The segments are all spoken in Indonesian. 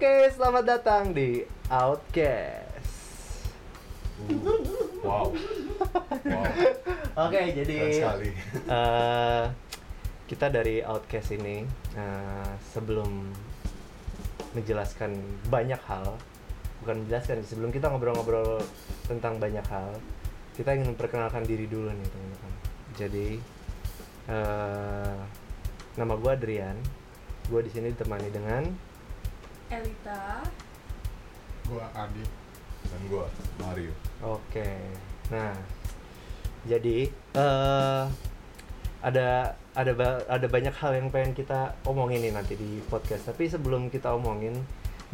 Oke, selamat datang di Outcast. Wow. Wow. Oke, jadi eh, kita dari Outcast ini eh, sebelum menjelaskan banyak hal, bukan menjelaskan, sebelum kita ngobrol-ngobrol tentang banyak hal, kita ingin memperkenalkan diri dulu nih teman-teman. Jadi eh, nama gue Adrian, gue di sini ditemani dengan Elita gua Adi Dan gua Mario. Oke, nah jadi eh ada ada ba- ada banyak hal yang pengen kita omongin nih nanti di podcast. Tapi sebelum kita omongin,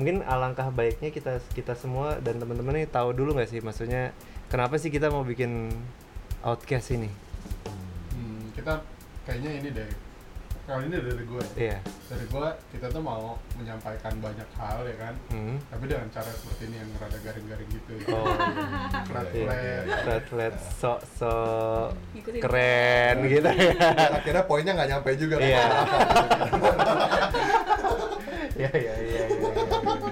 mungkin alangkah baiknya kita kita semua dan teman-teman nih tahu dulu nggak sih, maksudnya kenapa sih kita mau bikin outcast ini? hmm, kita kayaknya ini deh kali ini dari gue Iya. dari gue kita tuh mau menyampaikan banyak hal ya kan Hmm. tapi dengan cara seperti ini yang rada garing-garing gitu ya. Oh, flat iya. flat Flat flat sok sok keren gitu ya. Akhirnya poinnya nggak nyampe juga. kan? Iya. Iya iya iya iya. iya.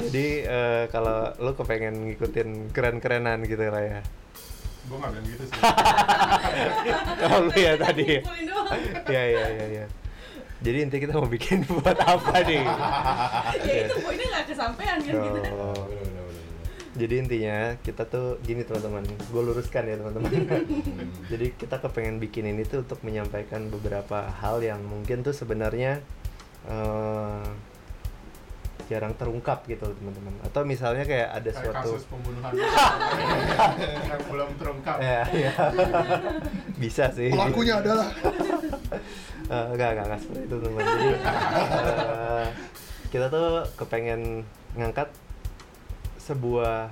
Jadi eh, kalau lu kepengen ngikutin keren-kerenan gitu lah ya. Gue nggak bilang gitu sih Oh lu ya tadi. ya? Iya iya iya iya. Jadi inti kita mau bikin buat apa nih? ya itu poinnya nggak kesampaian kan gitu Oh. Bener. Jadi intinya kita tuh gini teman-teman, gue luruskan ya teman-teman. Jadi kita kepengen bikin ini tuh untuk menyampaikan beberapa hal yang mungkin tuh sebenarnya eh, jarang terungkap gitu teman-teman. Atau misalnya kayak ada kayak suatu kasus pembunuhan yang belum terungkap ya, ya. bisa sih. Pelakunya adalah Eh, enggak, enggak, enggak seperti itu teman. Jadi eh, kita tuh kepengen ngangkat sebuah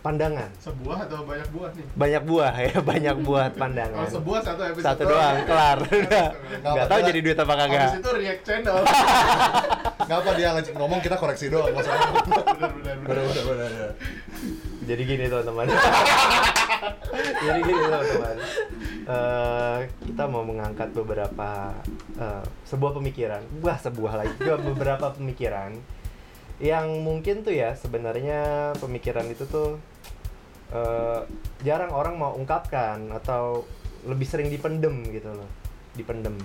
pandangan. Sebuah atau banyak buah nih? Banyak buah ya banyak buah kalau pandangan sebuah satu episode satu doang. kelar. Udah Nggak nggak tahu jadi duit apa habis kagak itu react channel. Ngapa dia ngajak ngomong kita koreksi doang bener Bener, bener, bener, bener. jadi gini teman-teman. Jadi gini teman-teman. Eh, kita mau mengangkat beberapa eh, sebuah pemikiran. Wah sebuah lagi beberapa pemikiran yang mungkin tuh ya sebenarnya pemikiran itu tuh eh, jarang orang mau ungkapkan atau lebih sering dipendem gitu loh dipendem.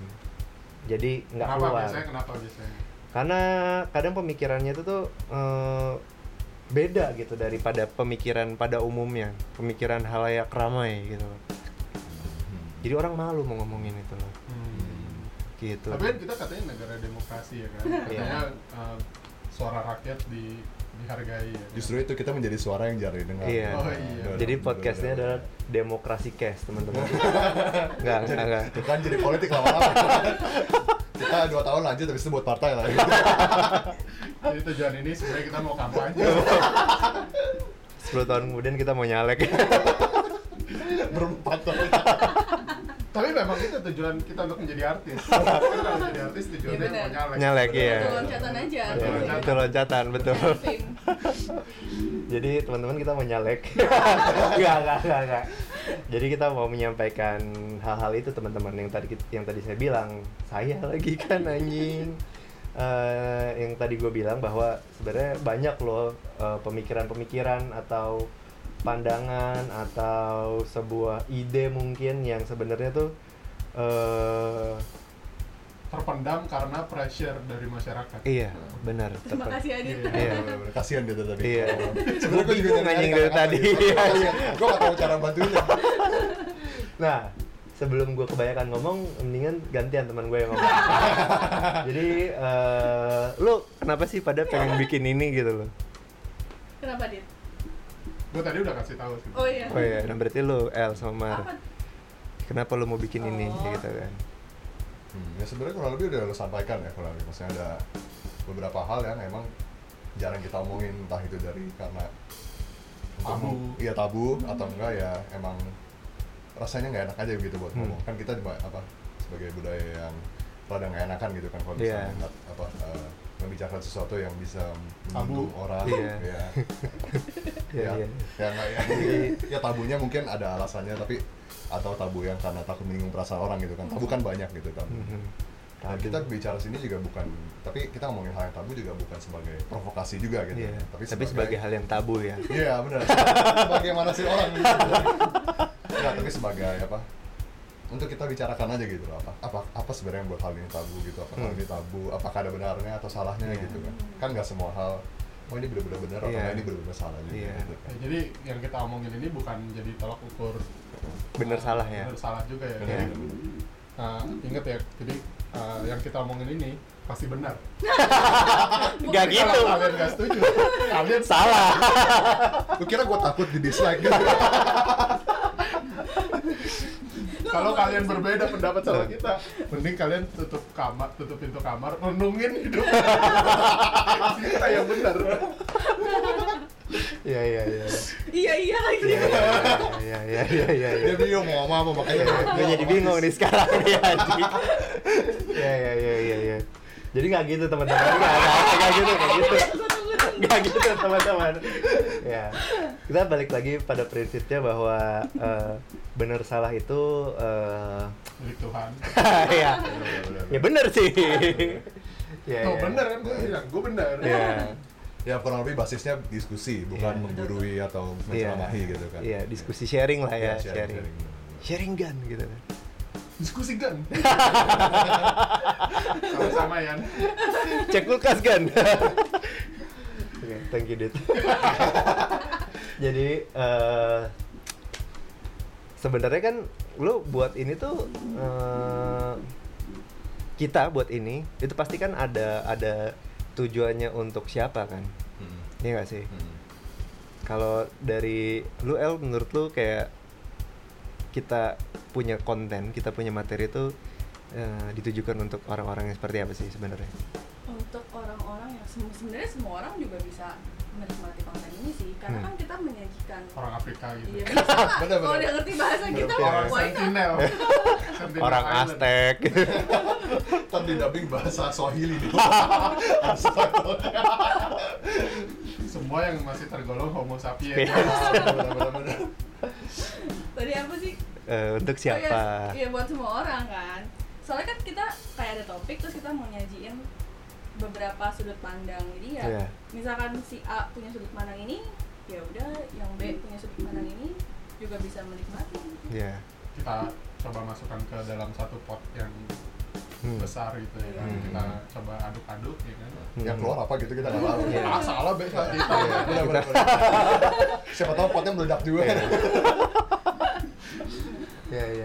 Jadi nggak keluar. biasanya? Kenapa biasanya? Karena kadang pemikirannya itu tuh eh, beda gitu daripada pemikiran pada umumnya pemikiran halayak ramai gitu loh. jadi orang malu mau ngomongin itu loh. Gitu. Tapi kan kita katanya negara demokrasi ya kan. Katanya uh, suara rakyat di dihargai ya. Justru itu kita menjadi suara yang jarang didengar. Iya. Oh, iya. Jadi podcastnya adalah demokrasi cast teman-teman nggak nggak nggak Itu kan jadi politik lama-lama. kita dua tahun lanjut habis itu buat partai lah. Jadi tujuan ini sebenarnya kita mau kampanye. 10 tahun kemudian kita mau nyalek Berempat tahun. Tapi memang itu tujuan kita untuk menjadi artis. Kita menjadi artis tujuannya Iya, mau nyalek. Nyalek, iya. Itu loncatan aja Betul, Ya, loncatan. itu loncatan betul Fame. Jadi teman-teman kita mau nyalek. Enggak, enggak, enggak, enggak. Jadi kita mau menyampaikan hal-hal itu teman-teman yang tadi yang tadi saya bilang. Saya lagi kan anjing. Eh, yang tadi gue bilang bahwa sebenarnya banyak loh eh, pemikiran-pemikiran atau pandangan atau sebuah ide mungkin yang sebenarnya tuh eh Terpendam karena pressure dari masyarakat. iya benar Terima kasih Adit. Iya. Iya. Kasihan dia tadi. Iya. Sebenarnya gue juga anjing dari tadi. gitu. Iya. Gue gak tahu cara bantuinnya. Nah, sebelum gue kebanyakan ngomong, mendingan gantian teman gue yang ngomong. Jadi, eh lu kenapa sih pada pengen bikin ini gitu loh? Kenapa Dit? Gue tadi udah kasih tahu sih. Oh iya. Oh iya, nah berarti lu El sama Mar. Apa? Kenapa lu mau bikin ini Oh. gitu kan? Hmm, ya sebenarnya kurang lebih udah lo sampaikan ya kurang lebih. Maksudnya ada beberapa hal yang emang jarang kita omongin entah itu dari karena Tabu. Iya tabu atau enggak ya emang rasanya nggak enak aja gitu buat Hmm. ngomong. Kan kita juga apa sebagai budaya yang rada nggak enakan gitu kan kalau misalnya nggak- apa eh, membicarakan sesuatu yang bisa Tabu. orang Iya. ya. Iya, ya, iya. ya nggak ya. ya tabunya mungkin ada alasannya tapi atau tabu yang karena takut menyinggung perasaan orang gitu kan. Tabu kan banyak gitu kan. Nah, kita bicara sini juga bukan, tapi kita ngomongin hal yang tabu juga bukan sebagai provokasi juga gitu. Iya. Tapi, Tapi sebagai hal yang tabu ya. Iya benar. Bagaimana sih orang? Gitu. Enggak, tapi sebagai apa? Untuk kita bicarakan aja gitu loh. Apa apa, apa sebenarnya yang buat hal ini tabu gitu? Hal Hmm. ini tabu? Apakah ada benarnya atau salahnya Iya. gitu kan? Kan nggak semua hal Oh ini benar-benar benar atau Iya. nggak, ini benar-benar salah juga Iya. gitu kan. Ya, jadi yang kita omongin ini bukan jadi tolak ukur Bener salah ya. bener salah juga ya. Iya. Jadi, uh, ingat ya, jadi uh, yang kita omongin ini pasti benar. Gak Jadi gitu. Kalau kalian nggak setuju, kalian Salah. Lu kira gue takut di dislike gitu? Kalau kalian berbeda pendapat sama kita, mending kalian tutup kamar, tutup pintu kamar, renungin hidup kita yang benar. Iya iya iya. Iya iya lagi. Iya iya iya iya iya. Dia bingung mau ngomong apa makanya Gue jadi bingung nih sekarang nih anjing. Iya iya iya iya iya. Jadi nggak gitu teman-teman. Nggak gitu nggak gitu. Nggak gitu teman-teman. Ya. Kita balik lagi pada prinsipnya bahwa eh, benar salah itu eh, Milik Tuhan. ya ya benar sih. Ya, Tuh ya. benar kan gue bilang, gue benar. Iya. Ya kurang lebih basisnya diskusi, bukan Iya. menggurui atau menceramahi gitu kan. Iya, diskusi sharing lah ya, Iya, sharing. sharing. Sharing gun gitu kan. Diskusi kan. Sama-sama ya. Cek kulkas kan. Oke, thank you, Dit. Jadi eh sebenarnya kan lu buat ini tuh eh, kita buat ini itu pasti kan ada ada tujuannya untuk siapa kan? Hmm. Iya gak sih? Hmm. Kalau dari lu El menurut lu kayak kita punya konten, kita punya materi itu eh, ditujukan untuk orang-orang yang seperti apa sih sebenarnya? Sebenarnya semua orang juga bisa menikmati konten ini sih, karena Hmm. kan kita menyajikan. Orang Afrika gitu. Iya. Bener, Kalau dia ngerti bahasa kita, Oke. Orang? Sentinel. Orang. Aztec. Ntar di dubbing bahasa Swahili nih. Semua yang masih tergolong Homo sapiens. Iya. Tadi apa sih? Eh, untuk Oh, siapa? iya, iya, buat semua orang kan. Soalnya kan kita kayak ada topik terus kita mau nyajiin beberapa sudut pandang. Jadi ya, Iya. misalkan si A punya sudut pandang ini, ya udah yang B punya sudut pandang ini juga bisa menikmati. Iya. Kita coba masukkan ke dalam satu pot yang Hmm. besar gitu ya. Hmm. Kita coba aduk-aduk ya kan. Yang keluar apa gitu kita nggak tahu. Ah, salah be. Iya, bener-bener. Siapa tahu potnya meledak juga. Iya, iya, iya.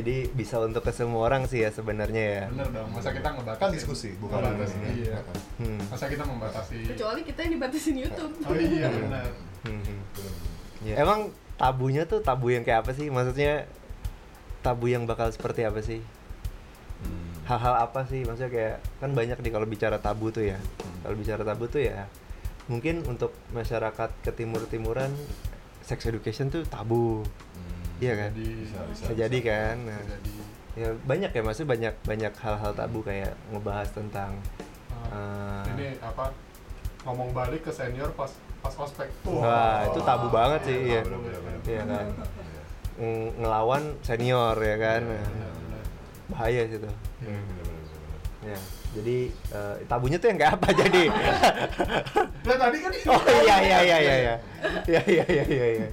Jadi bisa untuk ke semua orang sih ya sebenarnya ya. Bener dong. Masa kita ngebatasi? Kan diskusi, bukan Ngebatasi, ini. Iya. Hmm. Masa kita membatasi? Kecuali kita yang dibatasin YouTube. Oh iya benar. Hmm, hmm. Ya, Emang tabunya tuh tabu yang kayak apa sih? Maksudnya tabu yang bakal seperti apa sih? Hmm. Hal-hal apa sih? Maksudnya kayak kan banyak nih kalau bicara tabu tuh ya. Hmm. Kalau bicara tabu tuh ya mungkin untuk masyarakat ke timur-timuran sex education tuh tabu. Hmm. Iya kan? Jadi, Bisa, bisa. Bisa jadi kan. Nah, Jadi ya banyak ya maksudnya banyak banyak hal-hal tabu kayak ngebahas tentang uh, Eh. ini apa ngomong balik ke senior pas pas ospek. Wah, itu tabu banget sih, iya. Bener-bener. Iya kan? Iya. ng- ngelawan senior ya kan. Iya, benar. bahaya sih tuh. Iya, bener-bener. Ya. Jadi eh, tabunya tuh yang kayak apa jadi? Lah tadi kan oh iya iya iya iya iya. Iya iya iya iya iya.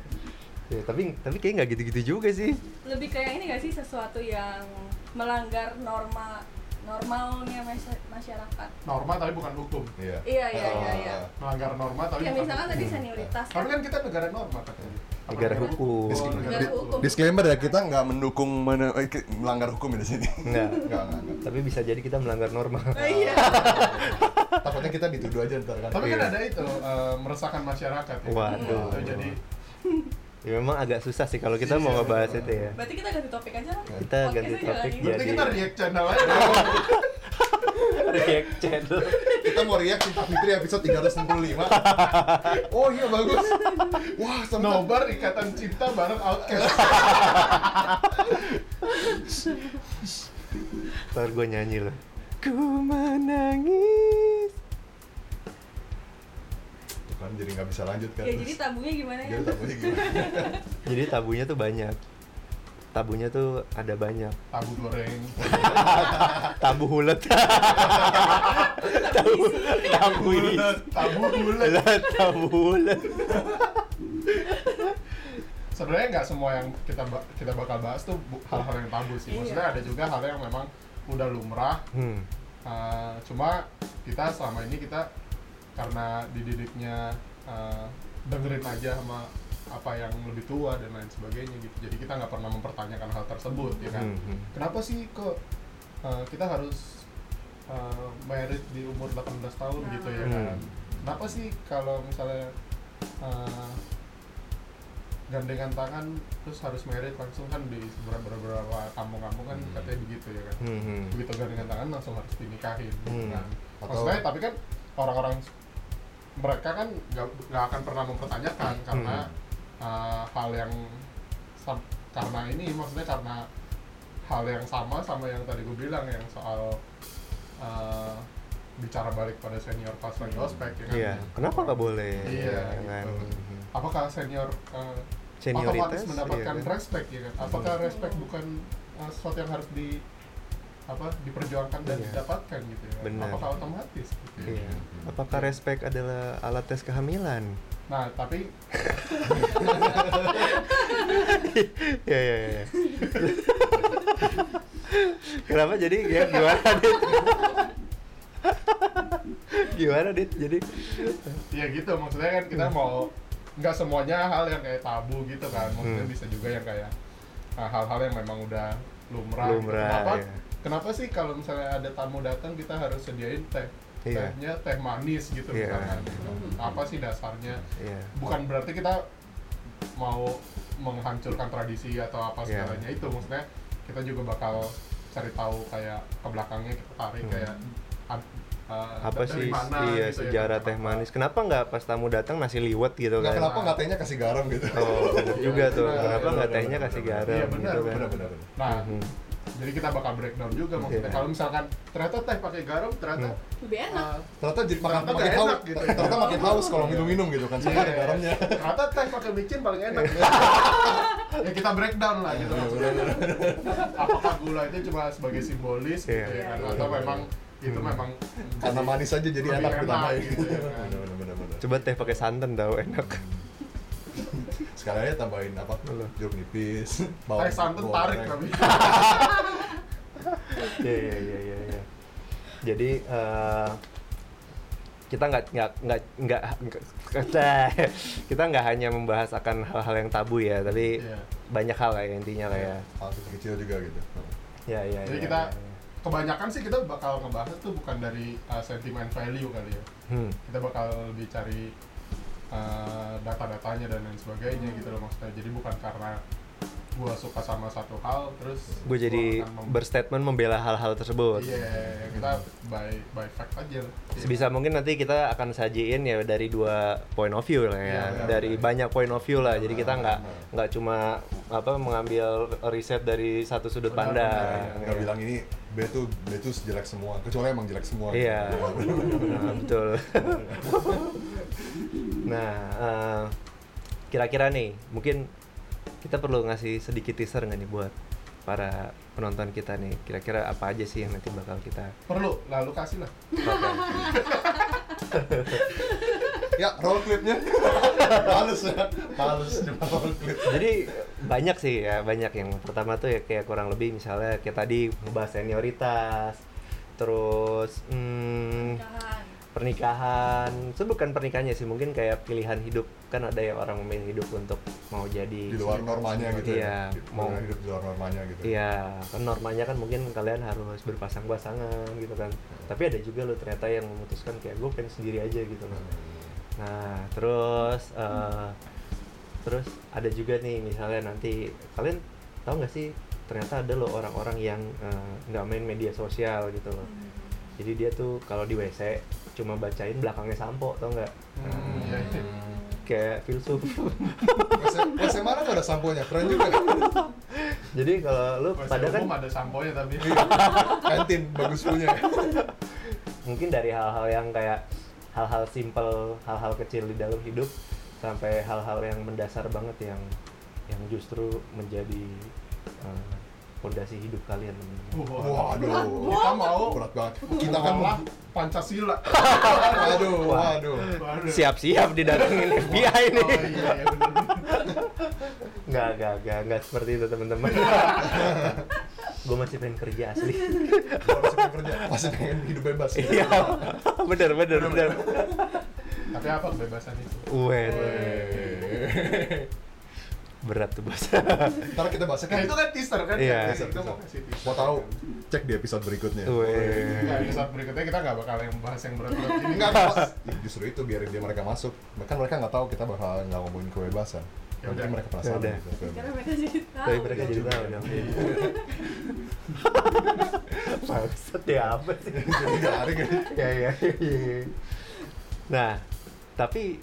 Ya, tapi tapi kayak nggak gitu-gitu juga sih. Lebih kayak ini gak sih sesuatu yang melanggar norma normalnya masy- masyarakat. norma tapi bukan hukum. Iya. Iya iya iya iya. Melanggar norma tapi Ya misalkan hukum. tadi senioritas Tapi kan kan kita negara norma katanya. Negara hukum. Dis- Negara di- hukum. Disclaimer ya kita nggak mendukung mana- eh, melanggar hukum ya di sini. Enggak. Enggak, enggak, enggak. Tapi bisa jadi kita melanggar norma. Oh, iya. Takutnya kita dituduh aja ntar kan. Tapi kan Iya. ada itu eh, meresahkan masyarakat ya. Waduh. Jadi Ya memang agak susah sih kalau kita mau Iya, ngebahas itu ya. Berarti kita ganti topik aja lah. Kita ganti topik jangan berarti Jadi- kita react channel aja. React channel. Kita mau react Cinta Fitri episode 365. Oh iya bagus. Wah, sempat. Nobar ikatan cinta bareng Outcast. Ntar gue nyanyi loh. Ku menangis. Kan jadi nggak bisa lanjut kan. Ya jadi tabunya gimana ya? Jadi tabunya gimana? Jadi tabunya tuh banyak. tabunya tuh ada banyak. tabu goreng Tabu hulet. tabu tabu isi. tabu bulat tabu hulet. sebenarnya nggak semua yang kita ba- kita bakal bahas tuh hal-hal yang tabu sih maksudnya Iya. ada juga hal yang memang udah lumrah Hmm. Uh, cuma kita selama ini kita karena dididiknya uh, dengerin aja sama apa yang lebih tua dan lain sebagainya gitu jadi kita nggak pernah mempertanyakan hal tersebut ya kan Hmm, hmm. kenapa sih kok uh, kita harus uh, married di umur 18 tahun Nah. gitu ya Hmm. kan kenapa sih kalau misalnya uh, gandengan tangan terus harus married langsung kan di beberapa beberapa kampung-kampung kan Hmm. katanya begitu ya kan Hmm, hmm. begitu gandengan tangan langsung harus dinikahin gitu Hmm. kan. Atau- maksudnya tapi kan orang-orang mereka kan nggak akan pernah mempertanyakan karena uh, hal yang karena ini maksudnya karena hal yang sama sama yang tadi gue bilang yang soal uh, bicara balik pada senior pas lagi ospek ya kan Iya, kenapa nggak boleh? Iya, ya kan? gitu. apakah senior uh, Senioritas otomatis mendapatkan iya kan? respect ya kan apakah Hmm. respect bukan uh, sesuatu yang harus di apa diperjuangkan dan Iya. didapatkan gitu ya Benar. apakah otomatis gitu ya? Iya. Apakah respect adalah alat tes kehamilan? nah tapi Iya iya iya. Kenapa jadi ya gimana dit? gimana dit? Jadi ya gitu maksudnya kan kita mau nggak semuanya hal yang kayak tabu gitu kan maksudnya Hmm. bisa juga yang kayak uh, hal-hal yang memang udah lumrah, gitu. Lumrah, kenapa iya. Kenapa sih kalau misalnya ada tamu datang kita harus sediain teh Iya. tehnya teh manis gitu Iya. misalkan apa sih dasarnya Iya. bukan berarti kita mau menghancurkan tradisi atau apa Iya. segalanya itu maksudnya kita juga bakal cari tahu kayak ke belakangnya kita tarik Hmm. kayak uh, Apa sih mana iya gitu ya, sejarah kenapa. teh manis? Kenapa nggak pas tamu datang nasi liwet gitu Nggak kan? kenapa nggak tehnya kasih garam gitu Oh, juga Iya, tuh. benar, Kenapa benar, nggak benar, tehnya benar, kasih benar. garam Iya, benar, gitu kan? benar-benar nah Mhm. Jadi kita bakal breakdown juga maksudnya Iya. kalau misalkan ternyata teh pakai garam ternyata Hmm. lebih enak uh, ternyata jadi makan Ternyata makin haus enak gitu ya. ternyata makin haus kalau minum-minum gitu kan ada iya, garamnya ternyata teh pakai micin paling enak ya kita breakdown lah gitu Iya, maksudnya apakah gula itu cuma sebagai simbolis gitu Iya. ya kan? Iya, atau iya. memang itu Hmm. memang karena manis aja jadi enak enak ditambahin gitu ya kan. Coba teh pakai santan tau enak. Sekali aja tambahin apa jeruk nipis teh santan bawang tarik tapi Iya iya iya iya. iya. Jadi eh, kita nggak nggak nggak nggak nggak- kita nggak hanya membahas akan hal-hal yang tabu ya, tapi Iya. banyak hal kayak intinya kayak. hal kecil juga gitu Ya ya. Jadi ya, kita ya, ya. kebanyakan sih kita bakal ngebahas tuh bukan dari uh, sentimen value kali ya Hmm. kita bakal lebih cari uh, data-datanya dan lain sebagainya gitu loh maksudnya. Jadi bukan karena gua suka sama satu hal terus Gue jadi berstatement membela hal-hal tersebut. iya kita by by fact aja Iya. Sebisa mungkin nanti kita akan sajiin ya dari dua point of view lah ya, Iya, benar, dari benar. banyak point of view lah. Jadi kita Benar, nggak benar. nggak cuma apa mengambil riset dari satu sudut Benar, pandang. benar, nggak Ya. bilang ini B tuh B tuh jelek semua kecuali emang jelek semua Iya, gitu. nah, betul. nah, eh, kira-kira nih, mungkin kita perlu ngasih sedikit teaser nggak nih buat para penonton kita nih. Kira-kira apa aja sih yang nanti bakal kita perlu lalu kasih lah. Ya roll clipnya. Males ya. Males cuma roll clip. Jadi banyak sih ya, banyak yang pertama tuh ya kayak kurang lebih misalnya kayak tadi ngebahas senioritas, terus hmm. Pernikahan, itu bukan pernikahannya sih, mungkin kayak pilihan hidup kan ada ya orang memilih hidup untuk mau jadi di luar normanya gitu Iya, ya mau hidup di luar normanya gitu Iya, kan normanya kan mungkin kalian harus berpasang-pasangan gitu kan. Tapi ada juga loh ternyata yang memutuskan kayak gue pengen sendiri aja gitu loh. Nah, terus eh, terus ada juga nih misalnya nanti kalian tahu nggak sih ternyata ada loh orang-orang yang eh, nggak main media sosial gitu loh. Hmm. Jadi dia tuh kalau di WC cuma bacain belakangnya sampo, tau nggak? Hmm, iya, iya. Kayak filsuf. WC mana nggak ada samponya keren juga kan Jadi kalau lu WC pada kan ada samponya tapi kantin bagus punya mungkin dari hal-hal yang kayak hal-hal simple, hal-hal kecil di dalam hidup sampai hal-hal yang mendasar banget yang yang justru menjadi eh, fondasi hidup kalian Waduh. kita mau. Berat banget. Kita kan malah Pancasila. Waduh, waduh. Siap-siap didatengin FBI nih Oh iya, iya nggak nggak nggak nggak seperti itu teman-teman. Gue masih pengen kerja asli. Gua masih pengen kerja, masih pengen hidup bebas. iya. Bener bener bener Tapi apa kebebasan itu? Weh. Berat tuh bos Ntar kita bahas Nah itu kan teaser kan? Iya. Kita kita mau kasih teaser. Mau tahu? Cek di episode berikutnya. Weh. Nah, episode berikutnya kita nggak bakal yang bahas yang berat-berat ini. Enggak, Mas. Justru itu biarin dia mereka masuk. Bahkan mereka nggak tahu kita bakal nggak ngomongin kebebasan. Ya udah. mereka penasaran. Ya gitu. Karena mereka jadi tahu. tapi mereka jadi tahu dong maksud ya apa sih Jadi garing ya. ya ya ya. nah tapi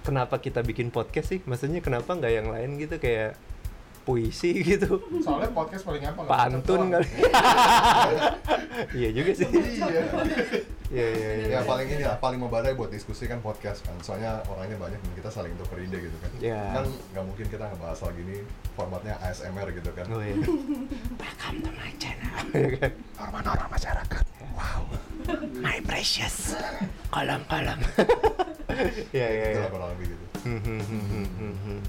kenapa kita bikin podcast sih maksudnya kenapa nggak yang lain gitu kayak puisi gitu Soalnya podcast paling gampang. pantun kali iya juga sih Iya. iya iya iya Ya paling ini lah, paling membadai buat diskusi kan podcast kan. Soalnya orangnya banyak dan kita saling tukar ide gitu kan. Iya. Kan nggak mungkin kita ngebahas hal gini formatnya ASMR gitu kan. oh iya welcome to my channel ya kan Norma-norma masyarakat. wow my precious kolam kolam iya iya iya lebih gitu. Hmm, hmm, hmm, hmm, hmm, hmm.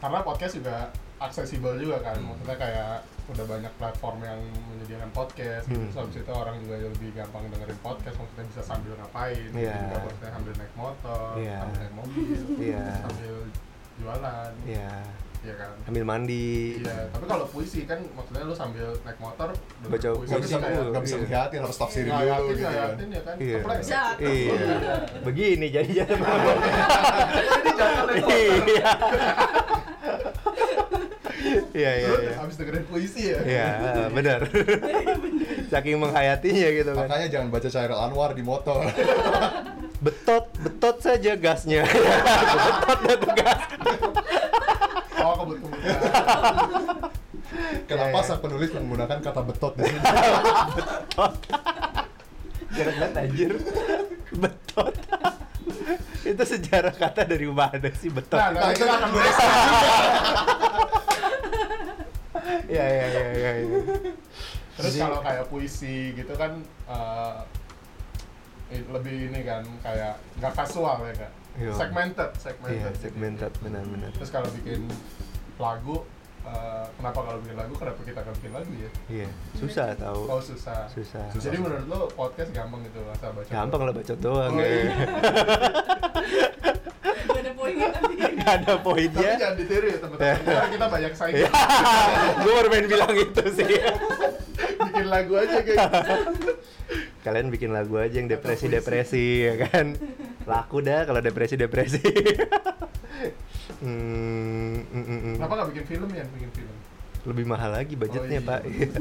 Karena podcast juga aksesibel juga kan. Maksudnya kayak udah banyak platform yang menyediakan podcast gitu. Hmm. Terus habis itu orang juga lebih gampang dengerin podcast. Maksudnya bisa sambil ngapain. Iya. Juga maksudnya sambil naik motor, Iya. sambil naik mobil, Iya. sambil jualan. iya Iya kan? ambil mandi Iya, tapi kalau puisi kan maksudnya lu sambil naik motor Baca puisi Nggak bisa, kayak nggak bisa Iya. ngeliatin, harus tafsirin nggak dulu gitu nggak kan. yakin ya kan? Iya. Iya begini jadi jadi naik motor. iya iya iya iya habis dengerin puisi ya? iya benar saking menghayatinya gitu kan Makanya jangan baca Chairul Anwar di motor. betot betot saja gasnya betot dah tuh Oh, kebetulan. Kenapa Iya, iya. sang penulis menggunakan kata betot di sini? Jarang banget anjir betot itu sejarah kata dari mana sih betot Nah, nanti kita akan bahas iya iya iya iya iya. Terus Jadi- kalau kayak puisi gitu kan eh, eh, lebih ini kan kayak nggak kasual ya? Iya. Segmented, segmented. iya segmented benar-benar Terus kalau bikin lagu, eh, kenapa kalau bikin lagu, kenapa kita nggak bikin lagu ya? iya susah tahu Oh susah. susah Jadi menurut lo podcast gampang gitu asal baca. gampang lah bacot doang Oh, ya iya. Gak ada poinnya tapi. ada jangan ditiru ya teman-teman. Kita banyak saing. Iya. gue baru main bilang itu sih bikin lagu aja kayak gitu. kalian bikin lagu aja yang depresi depresi ya kan laku dah kalau depresi depresi hmm, mm, mm, mm. Kenapa nggak bikin film ya? Bikin film. lebih mahal lagi budgetnya Oh, iya. pak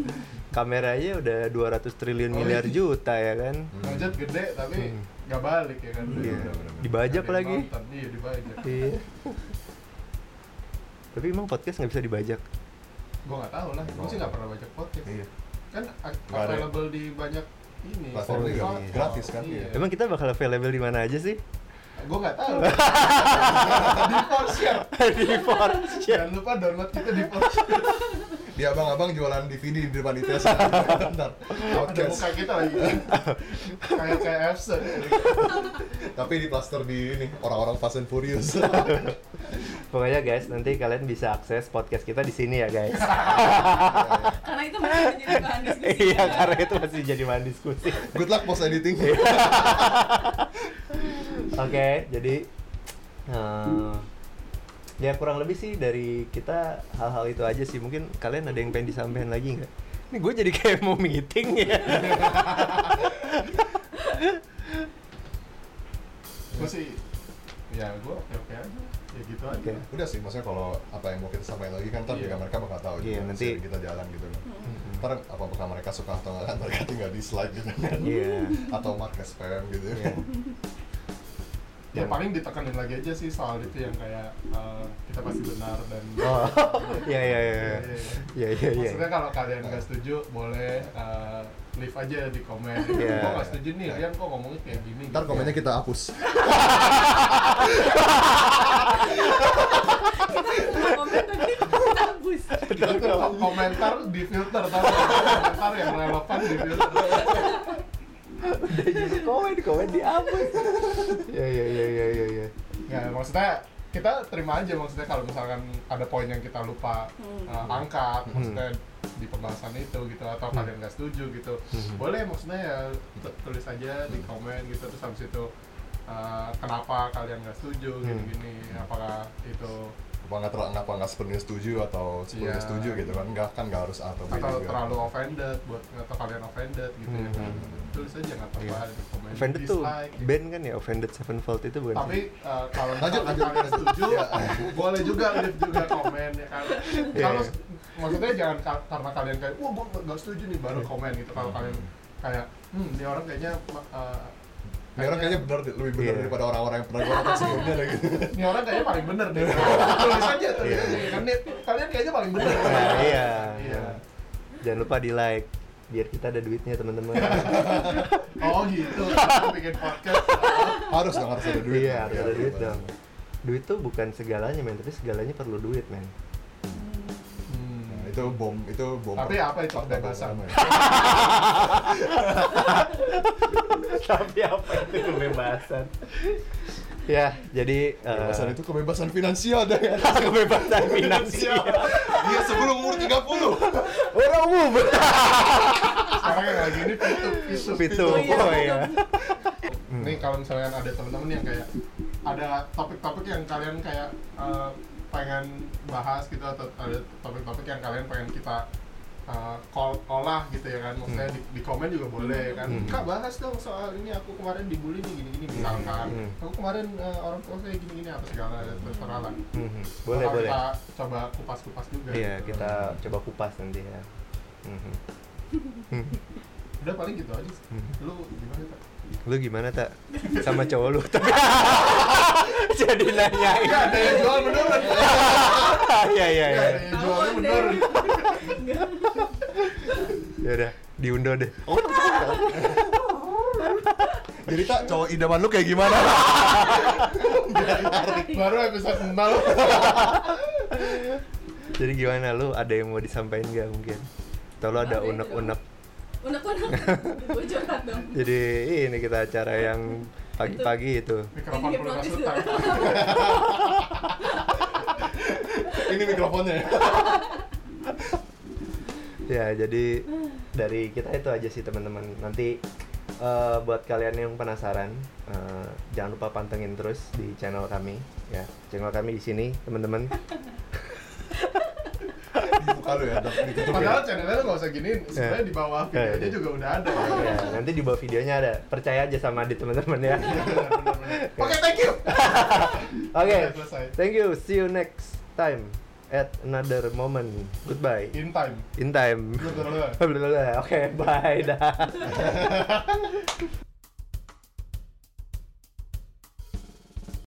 kameranya udah 200 triliun Oh, miliar iya. juta ya kan Budget gede tapi Hmm. nggak balik ya kan? Iya. dibajak yang lagi nonton. Iya dibajak. iya tapi emang podcast nggak bisa dibajak Gue nggak tahu lah. Gue sih nggak pernah bajak podcast. Iya. Kan a- Nggak ada. available di banyak ini. Platform iya. gratis kan? Iya. emang kita bakal available di mana aja sih Gue nggak tahu. di Forshare. di Fortune Jangan lupa download kita di Forshare. Di abang-abang jualan DVD di depan ITS. Bentar. Ada Podcast. muka kita lagi. kayak kayak Epson. Tapi di plaster di ini orang-orang Fast and Furious. pokoknya guys nanti kalian bisa akses podcast kita di sini ya guys Karena itu masih menjadi bahan diskusi. iya karena itu masih jadi bahan diskusi Good luck post editing. Oke, jadi eh, ya kurang lebih sih dari kita hal-hal itu aja sih. Mungkin kalian ada yang pengen disampaikan lagi nggak? Ini gue jadi kayak mau meeting ya. Gue sih, ya gue oke oke aja. Ya gitu aja. Oke. Udah sih, maksudnya kalau apa yang mau kita sampaikan lagi kan ntar Iya. juga mereka bakal tahu Iya, juga nanti- kita jalan gitu kan. Ntar apa apakah mereka suka atau enggak kan mereka tinggal dislike gitu kan. Iya. Atau mark spam gitu. Iya. Ya paling ditekanin lagi aja sih soal itu yang kayak eh, kita pasti benar dan Oh, iya. Iya, Iya iya iya. Maksudnya kalau kalian nggak setuju boleh eh, leave aja di komen. Iya. Kok nggak setuju nih, Rian kok ngomongnya kayak gini. Ntar gitu. komennya kita hapus. Kita komen tapi kita hapus. komentar di filter nggak? komentar yang relevan di filter udah jadi komen komen dihapus ya ya ya ya ya ya ya maksudnya kita terima aja maksudnya kalau misalkan ada poin yang kita lupa Hmm. uh, angkat maksudnya di pembahasan itu gitu atau Hmm. kalian nggak setuju gitu Hmm. boleh maksudnya ya tu- tulis aja di komen gitu terus habis itu uh, kenapa kalian nggak setuju Hmm. gini-gini apakah itu apa nggak terlalu apa nggak sepenuhnya setuju atau sepenuhnya Iya. setuju gitu kan nggak kan nggak harus A atau B atau juga. terlalu offended buat atau kalian offended gitu ya kan Hmm. tulis aja nggak apa-apa Iya. di komen offended tuh gitu. band kan ya offended sevenfold itu bukan tapi uh, kalau Lanjut, lanjut. kalian setuju Iya. boleh juga leave juga komen ya kan Iya, kalau iya. maksudnya jangan ka- karena kalian kayak wah gue nggak setuju nih baru komen gitu kalau Hmm. kalian kayak hmm ini orang kayaknya uh, Ini orang kayaknya benar lebih benar Iya. daripada orang-orang yang pernah gue nonton sebelumnya deh gitu. ini orang kayaknya paling bener deh tulis aja tulis Iya. aja kan kalian kayaknya paling bener Nah, iya. iya jangan lupa di like biar kita ada duitnya teman-teman oh gitu bikin podcast Harus dong harus ada duit. iya harus ada duit benar. dong duit tuh bukan segalanya men tapi segalanya perlu duit men Hmm. Nah, itu bom itu bom. Tapi apa itu ya. tapi apa itu kebebasan ya jadi eh, Kebebasan itu kebebasan finansial deh ya. kebebasan finansial Dia sebelum umur 30. orang umum sekarang yang lagi ini pitu pitu itu Oh, iya. oh iya Nih kalau misalnya ada teman-teman yang kayak ada topik-topik yang kalian kayak eh, pengen bahas gitu atau ada topik-topik yang kalian pengen kita eh, call olah gitu ya kan. Maksudnya di, di komen juga boleh kan. Hmm. kak bahas dong soal ini aku kemarin dibully nih gini-gini misalkan. Hmm. aku kemarin eh, orang tua saya gini-gini apa segala terserah lah. Mhm. boleh Bakal boleh. kita coba kupas-kupas juga. Iya gitu. kita coba kupas nanti ya. Mhm. udah paling gitu aja sih. Hmm. lu gimana tak lu gimana tak sama cowok lu. Tapi jadi nanyain ya ada yang jual menurun iya iya ya iya ada yang jualnya menurun ya udah diundo deh. Jadi tak cowok idaman lu kayak gimana? baru episode 0 jadi gimana? Lu ada yang mau disampaikan gak mungkin? Atau lu ada unek-unek? unek-unek. Gue curhat dong. Jadi ini kita acara yang pagi-pagi itu. Mikrofon Ini mikrofonnya ya. Ya jadi dari kita itu aja sih teman-teman. Nanti eh, buat kalian yang penasaran eh, jangan lupa pantengin terus di channel kami ya. Channel kami di sini teman-teman. Dibuka lu ya, ditutup padahal ya. channelnya lu gak usah giniin. Sebenarnya di bawah videonya Eh. juga udah ada. Ya nanti di bawah videonya ada. Percaya aja sama di teman-teman ya. Oke thank you. Oke. Selesai. thank you. See you next time at another moment. Goodbye. In time. In time. Oke, bye dah.